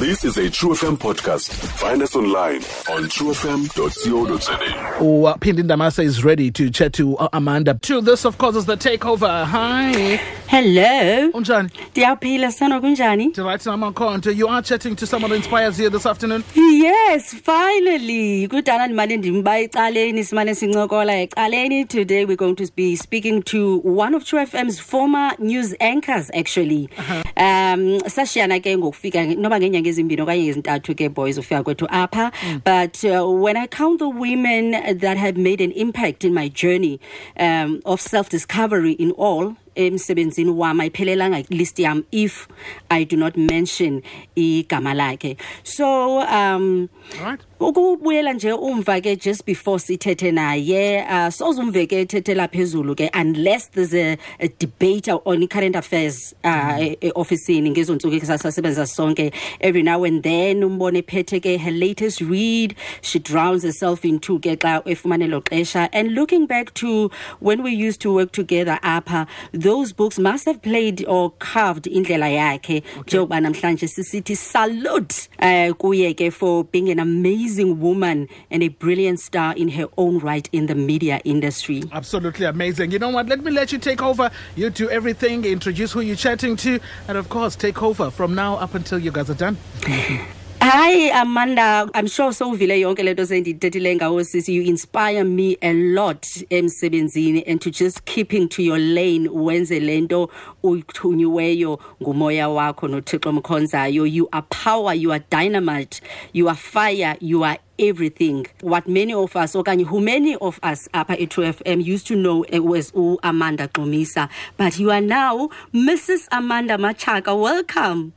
This is a True FM podcast. Find us online on truefm.co.za. Oh, Phindi Ndamase is ready to chat to uh, Amanda. To this, of course, is the takeover. Hi. Hello. Unjani? Ndiyaphila sana kunjani? Right now, Makonto, you are chatting to someone who inspires you this afternoon. Yes, finally. Kudala ndimane ndimba ecaleni simane sincokola ecaleni. Today we're going to be speaking to one of True FM's former news anchors actually. Um sashiyana ke ngokufika noba ngenyanga ezimbini okanye ezintathu ke boys ufika kwethu apha. But uh, when I count the women that have made an impact in my journey um, of self-discovery in all emsebenzini wami ayiphelelanga list yam if i do not mention igama lakhe. So um Right. ukubuyela nje umva ke just before sithethe naye uh, sozumve ke ethethela phezulu ke unless there's a, a debate on current affairs uh, e- e-ofisini ngezo ntsuku sasasebenza sonke. Every now and then umbone ephethe ke her latest read she drowns herself into ke xa efumane lo xesha. And looking back to when we used to work together apha those books must have played or carved indlela yakhe njengoba namhlanje sisithi salute uh, kuye ke for being an amazing woman and a brilliant star in her own right in the media industry Absolutely amazing. You know what? Let me let you take over. You do everything, introduce who you're chatting to, and of course, take over from now up until you guys are done. Hi Amanda, I'm sure sowuvile yonke lento sendithethile ngawo sisi. You inspire me a lot emsebenzini and to just keeping to your lane. Wenze lento uyithunyiweyo ngumoya wakho noThixo mkhonzayo. You are power you are dynamite you are fire you are everything. What many of us okanye who many of us apha e-True FM used to know was uAmanda Xumisa. But you are now Mrs Amanda Machaka. Welcome.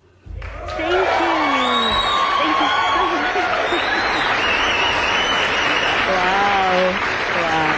Thank you. Thank you so much. wow. Wow.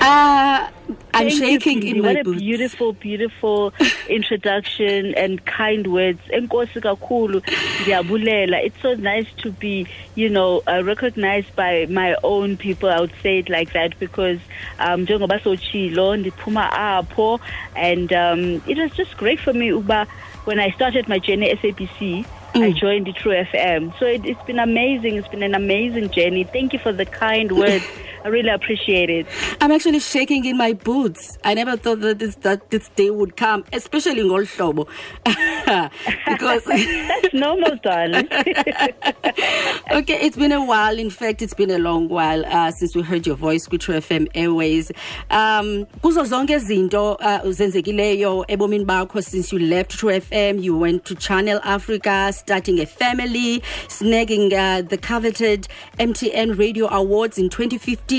Uh, I'm you, shaking Phoebe. in my What a boots. beautiful, beautiful introduction and kind words. Enkosi kakhulu. Ndiyabulela. It's so nice to be, you know, uh, recognized by my own people. I would say it like that because um njengoba sochilo ndiphuma apho and um it was just great for me uba when I started my journey at SABC I joined the True FM. So it, it's been amazing. It's been an amazing journey. Thank you for the kind words. I really appreciate it. I'm actually shaking in my boots. I never thought that this that this day would come, especially in Goldhlobo. because That's normal, darling. okay, it's been a while. In fact, it's been a long while uh, since we heard your voice with True FM Airways. Um, kuzo zonke izinto uh, zenzekileyo ebomini bakho since you left True FM, you went to Channel Africa, starting a family, snagging uh, the coveted MTN Radio Awards in 2015,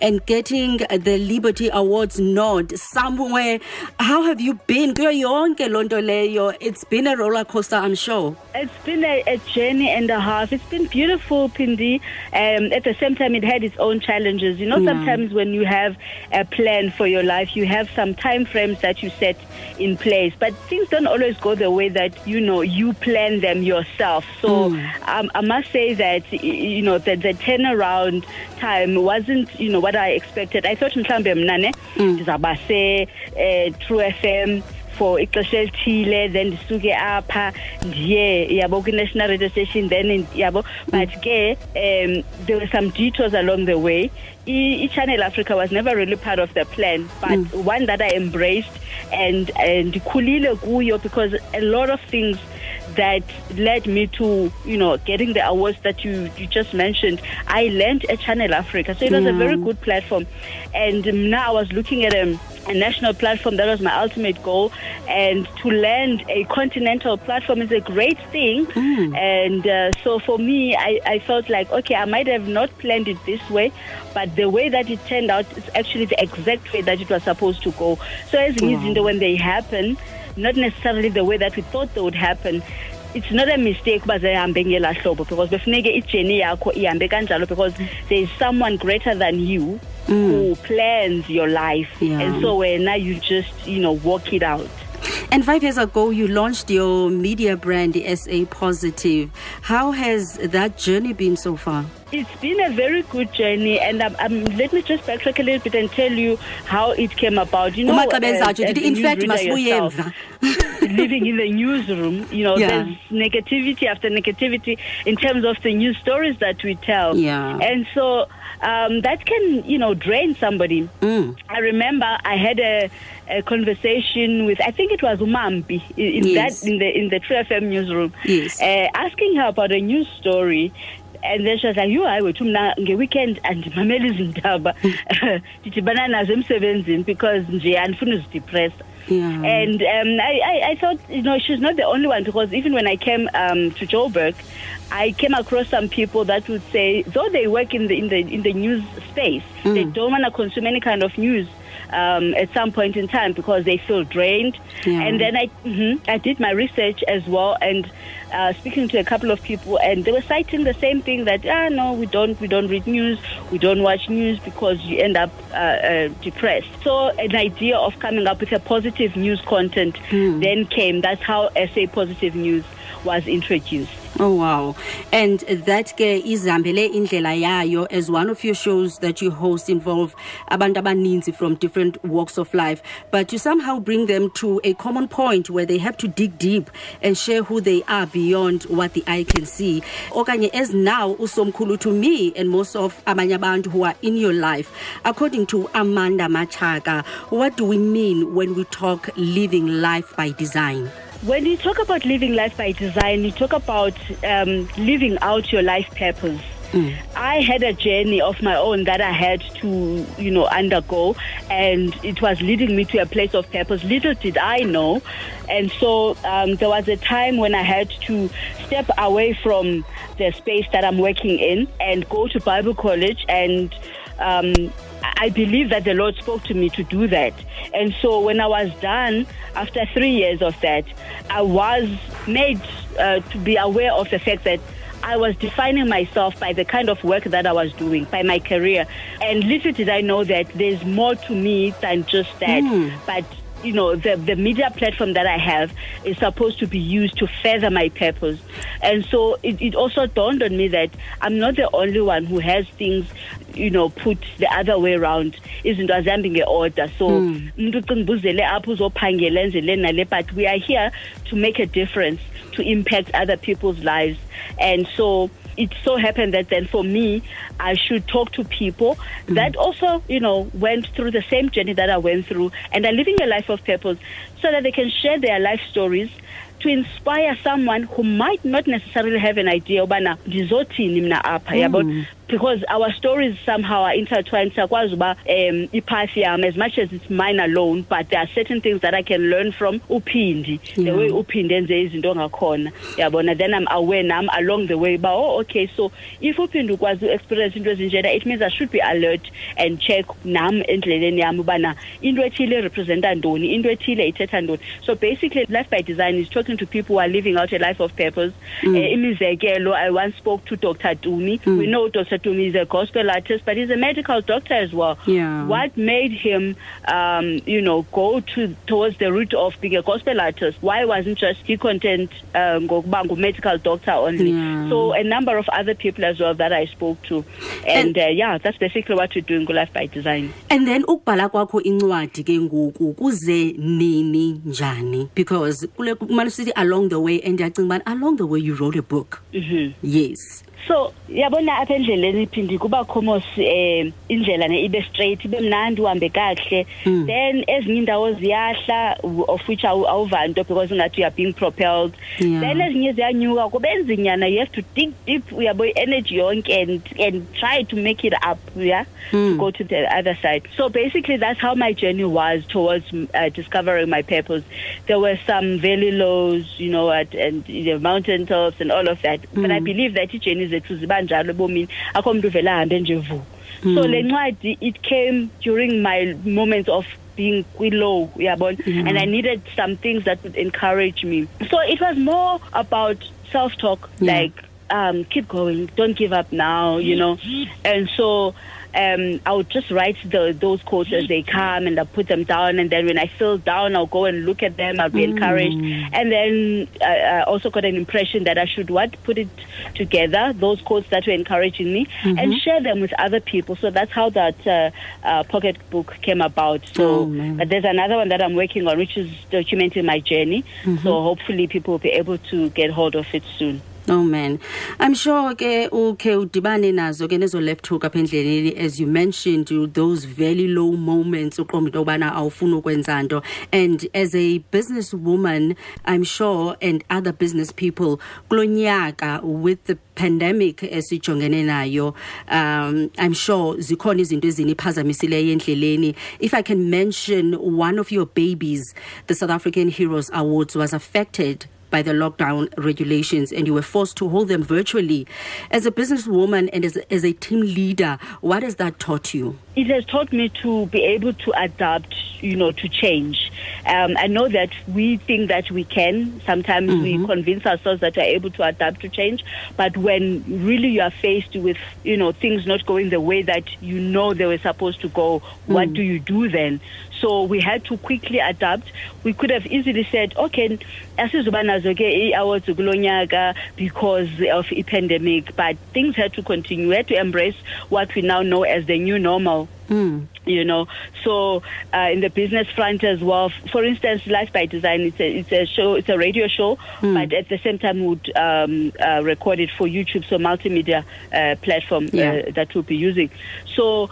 and getting the Liberty Awards nod somewhere. How have you been? Kuyo yonke loo nto It's been a roller coaster, I'm sure. It's been a, a journey and a half. It's been beautiful, Phindi. Um, at the same time, it had its own challenges. You know, Yeah. sometimes when you have a plan for your life, you have some time frames that you set in place, but things don't always go the way that you know you plan them yourself. So um, I must say that you know that the turnaround time wasn't you know what I expected. I thought mhlambe mna ne ndizawuba se eh, True FM for ixesha elithile then ndisuke apha ndiye yabo kwi-national radio station then yabo. But ke um there were some detours along the way. I-channel africa was never really part of the plan but one that i embraced and and ndikhulile kuyo because a lot of things that led me to you know getting the awards that you you just mentioned. I learned at channel africa. So it was a very good platform. And um, now i was looking at a, a national platform that was my ultimate goal. And to land a continental platform is a great thing. And uh, so for me I, I felt like okay i might have not planned it this way but the way that it turned out is actually the exact way that it was supposed to go. So as wow. when they happen not necessarily the way that we thought they would happen. It's not a mistake uba zihambe ngela hlobo because befuneke ijeni yakho ihambe kanjalo because there is someone greater than you mm. who plans your life. Yeah. and so wena you just you know walk it out And five years ago, you launched your media brand, SA Positive. How has that journey been so far? It's been a very good journey, and um, um, let me just backtrack a little bit and tell you how it came about. You know, as- in fact, yourself- living in the newsroom, you know, Yeah. there's negativity after negativity in terms of the news stories that we tell. Yeah. And so um, that can, you know, drain somebody. Mm. I remember I had a, a conversation with I think it was Umambi in, in Yes. that in the in the True FM newsroom, Yes. uh, asking her about a news story. And then she was like, "You, I wethu mna nge-weekend andimamela izindaba ndidibana nazo emsebenzini because nje andifuni uzidepressa." Yeah. And um, I, I, I thought, you know, she's not the only one because even when I came um, to Joburg, I came across some people that would say, though they work in the in the in the news space, they don't want to consume any kind of news. Um, at some point in time because they feel drained. Yeah. and then I mhm, I did my research as well and uh, speaking to a couple of people and they were citing the same thing that ah no we don't we don't read news we don't watch news because you end up uh, uh, depressed. So an idea of coming up with a positive news content then came. That's how SA positive news was introduced Oh wow. And that ke izihambele indlela yayo as one of your shows that you host involve abantu abaninzi from different walks of life but you somehow bring them to a common point where they have to dig deep and share who they are beyond what the eye can see. Okanye as now usomkhulu to me and most of abanye who are in your life according to Amanda Machaka what do we mean when we talk living life by design? When you talk about living life by design, you talk about um, living out your life purpose. I had a journey of my own that I had to, you know, undergo, and it was leading me to a place of purpose. Little did I know, and so um, there was a time when I had to step away from the space that I'm working in and go to Bible college and. Um, I believe that the Lord spoke to me to do that. And so when I was done, after three years of that, I was made uh, to be aware of the fact that I was defining myself by the kind of work that I was doing, by my career. And little did I know that there's more to me than just that. But you know the the media platform that I have is supposed to be used to further my purpose, and so it, it also dawned on me that I'm not the only one who has things, you know, put the other way around. Izinto azihambi nge-order. So hmm. umuntu ucinga uba uzele apha uzophangela enze le nale, but we are here to make a difference, to impact other people's lives, and so it so happened that then for me, I should talk to people mm. that also, you know, went through the same journey that I went through and are living a life of purpose so that they can share their life stories to inspire someone who might not necessarily have an idea obana ndizothini mna apha? Yabo because our stories somehow are intertwined sakwazi uba um yam as much as it's mine alone but there are certain things that I can learn from uphindi the Yeah. way uphinde enze izinto ngakhona yabona then I'm aware nam along the way ba oh okay so if uphinde ukwazi u-experience into ezinjena it means I should be alert and check nam endleleni yam ubana into ethile representa ntoni into ethile ithetha ntoni so basically life by design is talking to people who are living out a life of purpose mm. uh, imizekelo I once spoke to Dr. Tumi we know Dr. Tumi is a gospel artist but he's a medical doctor as well. Yeah. what made him um, you know go to towards the route of being a gospel artist why wasn't just he content uh, ngokuba medical doctor only? Yeah. so a number of other people as well that I spoke to. And, uh, yeah that's basically what we're doing Life by Design. And then ukubhala kwakho incwadi ke ngoku kuze nini njani? Because kule kumane sithi along the way and ndiyacinga ubana along the way you wrote a book. Mhm. yes so yabona apha endleleni iphindi kuba khomos eh indlela ne ibe straight ibe mnandi uhambe kahle. Then ezinye indawo ziyahla of which awu- awuva nto because ngathi you are being propelled. Yeah. then ezinye ziyanyuka kube nzinyana you have to dig deep uyabo energy yonke and and try to make it up yeah? To go to the other side. So basically that's how my journey was towards uh, discovering my purpose. There were some valley lows you know at, and the mountain tops and all of that. But i believe that ijourney zethu ziba njalo ebomini akho mntu uvele ahambe nje vu. So le ncwadi it came during my moments of being low uyabona? And i needed some things that would encourage me. So it was more about self talk Yeah. like um, keep going, don't give up now, you know. And so um, I would just write the, those quotes as they come and I put them down. And then when I feel down, I'll go and look at them. I'll be encouraged. And then uh, I also got an impression that I should what put it together, those quotes that were encouraging me, and share them with other people. So that's how that uh, uh, pocket book came about. So Oh, but there's another one that I'm working on, which is documenting my journey. So hopefully people will be able to get hold of it soon. Oh man. I'm sure ke ukhe udibane nazo ke nezo left hook apha endleleni as you mentioned those very low moments uqomba into yobana awufuni ukwenza nto and as a businesswoman I'm sure and other business people kulo nyaka with the pandemic esijongene nayo um I'm sure zikhona izinto eziniphazamisileyo endleleni if I can mention one of your babies the South African Heroes Awards was affected by the lockdown regulations and you were forced to hold them virtually. As a businesswoman and as a, as a team leader, what has that taught you? it has taught me to be able to adapt, you know, to change. Um, I know that we think that we can. Sometimes we convince ourselves that we're able to adapt to change. But when really you are faced with, you know, things not going the way that you know they were supposed to go, what do you do then? So we had to quickly adapt. We could have easily said, okay, because of a pandemic, but things had to continue. We had to embrace what we now know as the new normal you know so uh, in the business front as well for instance life by design it's a, it's a show it's a radio show but at the same time would um, uh, record it for youtube so multimedia uh, platform Yeah. uh, that we'll be using. So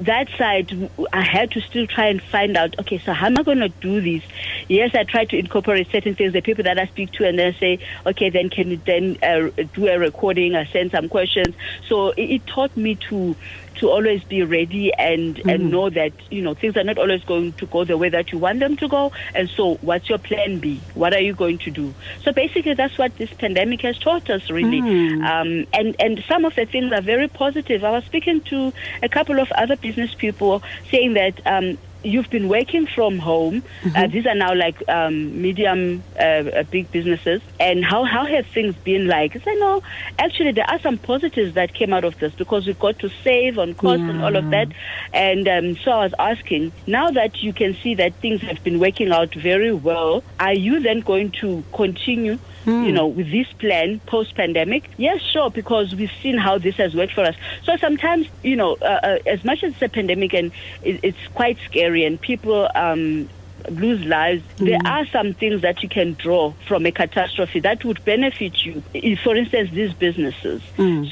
that side I had to still try and find out okay so how am i going to do this? Yes i try to incorporate certain things the people that i speak to and then say okay then can you then uh, do a recording or send some questions. So it, it taught me to to always be ready and and know that you know things are not always going to go the way that you want them to go. And so what's your plan b? What are you going to do? So basically that's what this pandemic has taught us really. Um, and and some of the things are very positive. I was speaking to a couple of other business people saying that um, you've been working from home. Uh, these are now like um, medium, uh, uh, big businesses. And how, how have things been like? I said, no, actually, there are some positives that came out of this because we got to save on costs and all of that. And um, so I was asking, now that you can see that things have been working out very well, are you then going to continue? You know, with this plan post pandemic? Yes, sure, because we've seen how this has worked for us. So sometimes, you know, uh, uh, as much as it's a pandemic and it, it's quite scary and people um, lose lives, there are some things that you can draw from a catastrophe that would benefit you. For instance, these businesses.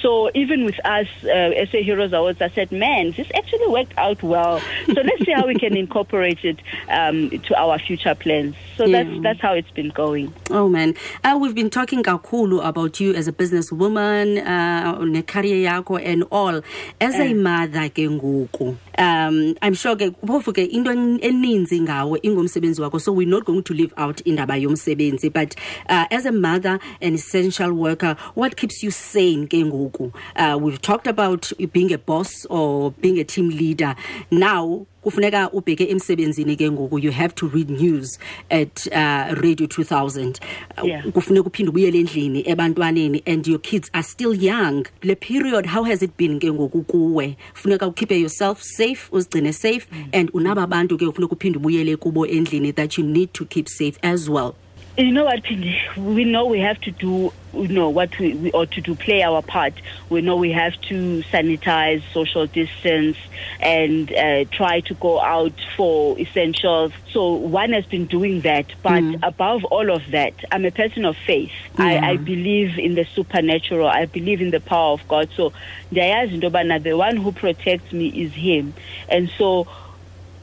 So even with us, uh, SA Heroes Awards, I said, man, this actually worked out well. So let's see how we can incorporate it um, to our future plans. So Yeah. that's that's how it's been going. Oh man, uh, we've been talking kakhulu about you as a businesswoman, uh, ne-career yakho and all. As a mother ke ngoku, um, I'm sure ke phofu ke into en- eninzi ngawe ingumsebenzi wakho, so we're not going to leave out indaba yomsebenzi. But uh, as a mother, an essential worker, what keeps you sane ke ngoku? Uh, we've talked about being a boss or being a team leader. Now kufuneka ubheke emsebenzini ke ngoku you have to read news at uh, radio 2000 Uh, Yeah. kufuneka uphinde ubuyele endlini ebantwaneni and your kids are still young. Le period how has it been ke ngoku kuwe? Funeka ukhiphe yourself safe uzigcine safe and unaba bantu ke ufuneka uphinde ubuyele kubo endlini that you need to keep safe as well You know what, Phindi? We know we have to do, you know, what we, we ought to do, play our part. We know we have to sanitize, social distance, and uh, try to go out for essentials. So one has been doing that. But above all of that, I'm a person of faith. I, I believe in the supernatural. I believe in the power of God. So ndiyayazi into yobana the one who protects me is Him. And so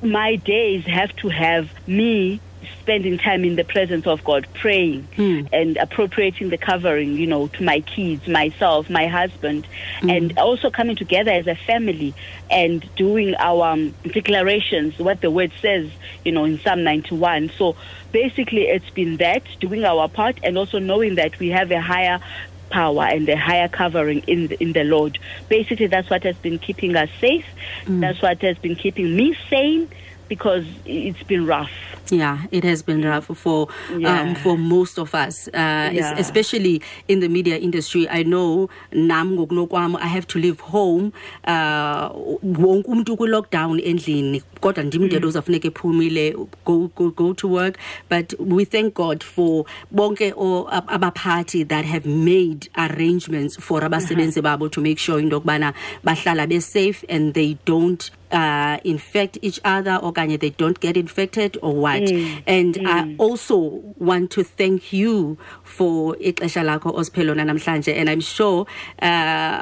my days have to have me spending time in the presence of God, praying hmm. and appropriating the covering, you know, to my kids, myself, my husband, hmm. and also coming together as a family and doing our um, declarations, what the word says, you know, in Psalm 91. So basically, it's been that, doing our part, and also knowing that we have a higher power and a higher covering in the, in the Lord. Basically, that's what has been keeping us safe. Hmm. That's what has been keeping me sane. Because it's been rough. Yeah, it has been rough for Yeah. um, for most of us, uh, Yeah. especially in the media industry. I know nam I have to leave home. Uh, wonke umuntu ku lockdown endlini kodwa ndim Mm. nto ozafuneka ephumile go, go go to work. But we thank God for bonke abaphathi that have made arrangements for abasebenzi babo to make sure into yokubana bahlala be safe and they don't uh, infect each other okanye they don't get infected or what. And i also want to thank you for ixesha lakho osiphilona namhlanje and i'm sure uh,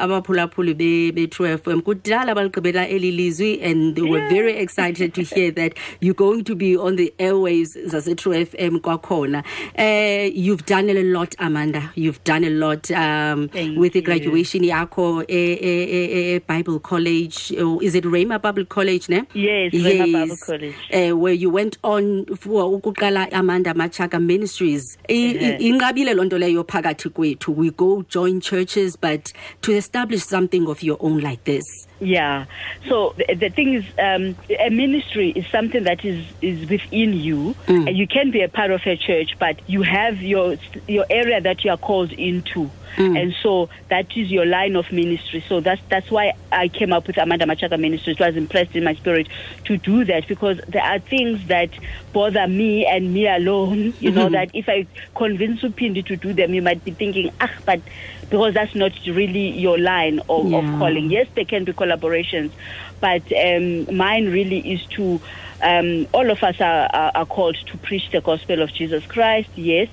abaphulaphuli be, be true fm kudala baligqibela eli lizwi and they were very excited to hear that you're going to be on the airwaves zase true fm kwakhona uh, you've done a lot amanda you've done a lot um, with the you. graduation yakho e-bible college oh, is it rhema bible college ne Yes, Rhema Bible College. uh, where you went on for ukuqala amanda machaka ministries Yeah. inqabile loo nto leyo phakathi kwethu we go join churches but to establish something of your own like this Yeah. So the, the thing is, um, ministry is something that is is within you, mm. and you can be a part of a church, but you have your your area that you are called into. Mm. And so that is your line of ministry. So that's that's why I came up with Amanda Machaka Ministries. It was impressed in my spirit to do that because there are things that bother me and me alone. You know mm-hmm. that if I convince Upindi to do them, you might be thinking, ah, but because that's not really your line of, of calling. Yes, there can be collaborations, but um, mine really is to. Um, all of us are, are, are called to preach the gospel of Jesus Christ. Yes,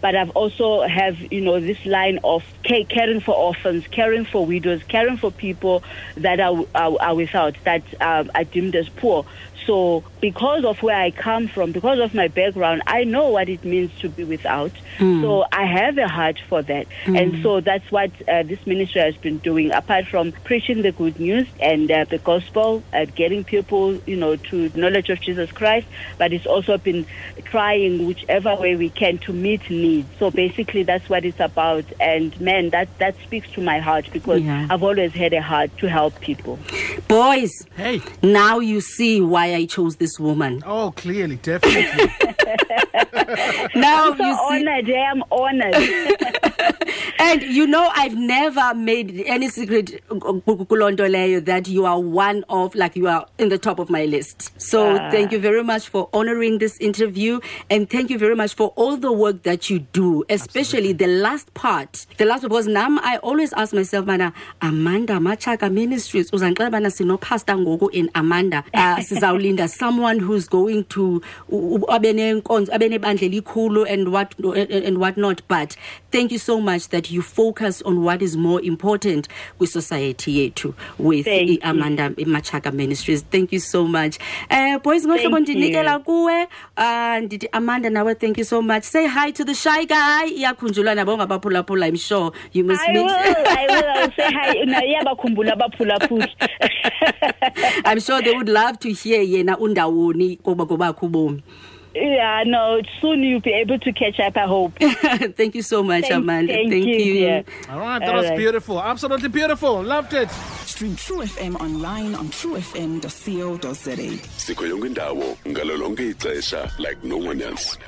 but I've also have you know this line of ca- caring for orphans, caring for widows, caring for people that are are, are without, that um, are deemed as poor. So because of where I come from, because of my background, I know what it means to be without. So I have a heart for that, and so that's what uh, this ministry has been doing. Apart from preaching the good news and uh, the gospel, uh, getting people, you know, to knowledge of Jesus Christ, but it's also been trying whichever way we can to meet needs. So basically, that's what it's about. And man, that that speaks to my heart because Yeah. I've always had a heart to help people. boys Hey. now you see why i chose this woman Oh, clearly, definitely. now So you see honored, I am honored. And you know, I've never made any secret kuloo that you are one of, like, you are in the top of my list. So Ah. thank you very much for honoring this interview. And thank you very much for all the work that you do, especially the last part. The last because now I always ask myself, mana, Amanda Machaka Ministries, uzanxela bana sinopastor ngoku in Amanda. Uh, sizawulinda someone who's going to u- u- abe nenkonzo- abe nebandla elikhulu and what and, and whatnot. But thank you so much that you focus on what is more important with society yethu with Thank. Amanda Machaka Ministries. Thank you so much. Uh, boys, ngohlobo ndinikela kuwe. Uh, ndithi Amanda nawe thank you so much. Say hi to the shy guy. Iyakhunjulwa nabo ngabaphulaphula. I'm sure you must I meet. will, I will. I'll say hi. Iyabakhumbula abaphulaphuli. I'm sure they would love to hear yena undawoni koba kobakho ubomi. Yeah, no, soon you'll be able to catch up, I hope. thank you so much, Thank- Amanda. thank thank you, you. dear. All right, that All was right. beautiful. Absolutely beautiful. Loved it. Stream True FM online on truefm.co.za. sikho yonke indawo ngalo ixesha like no one else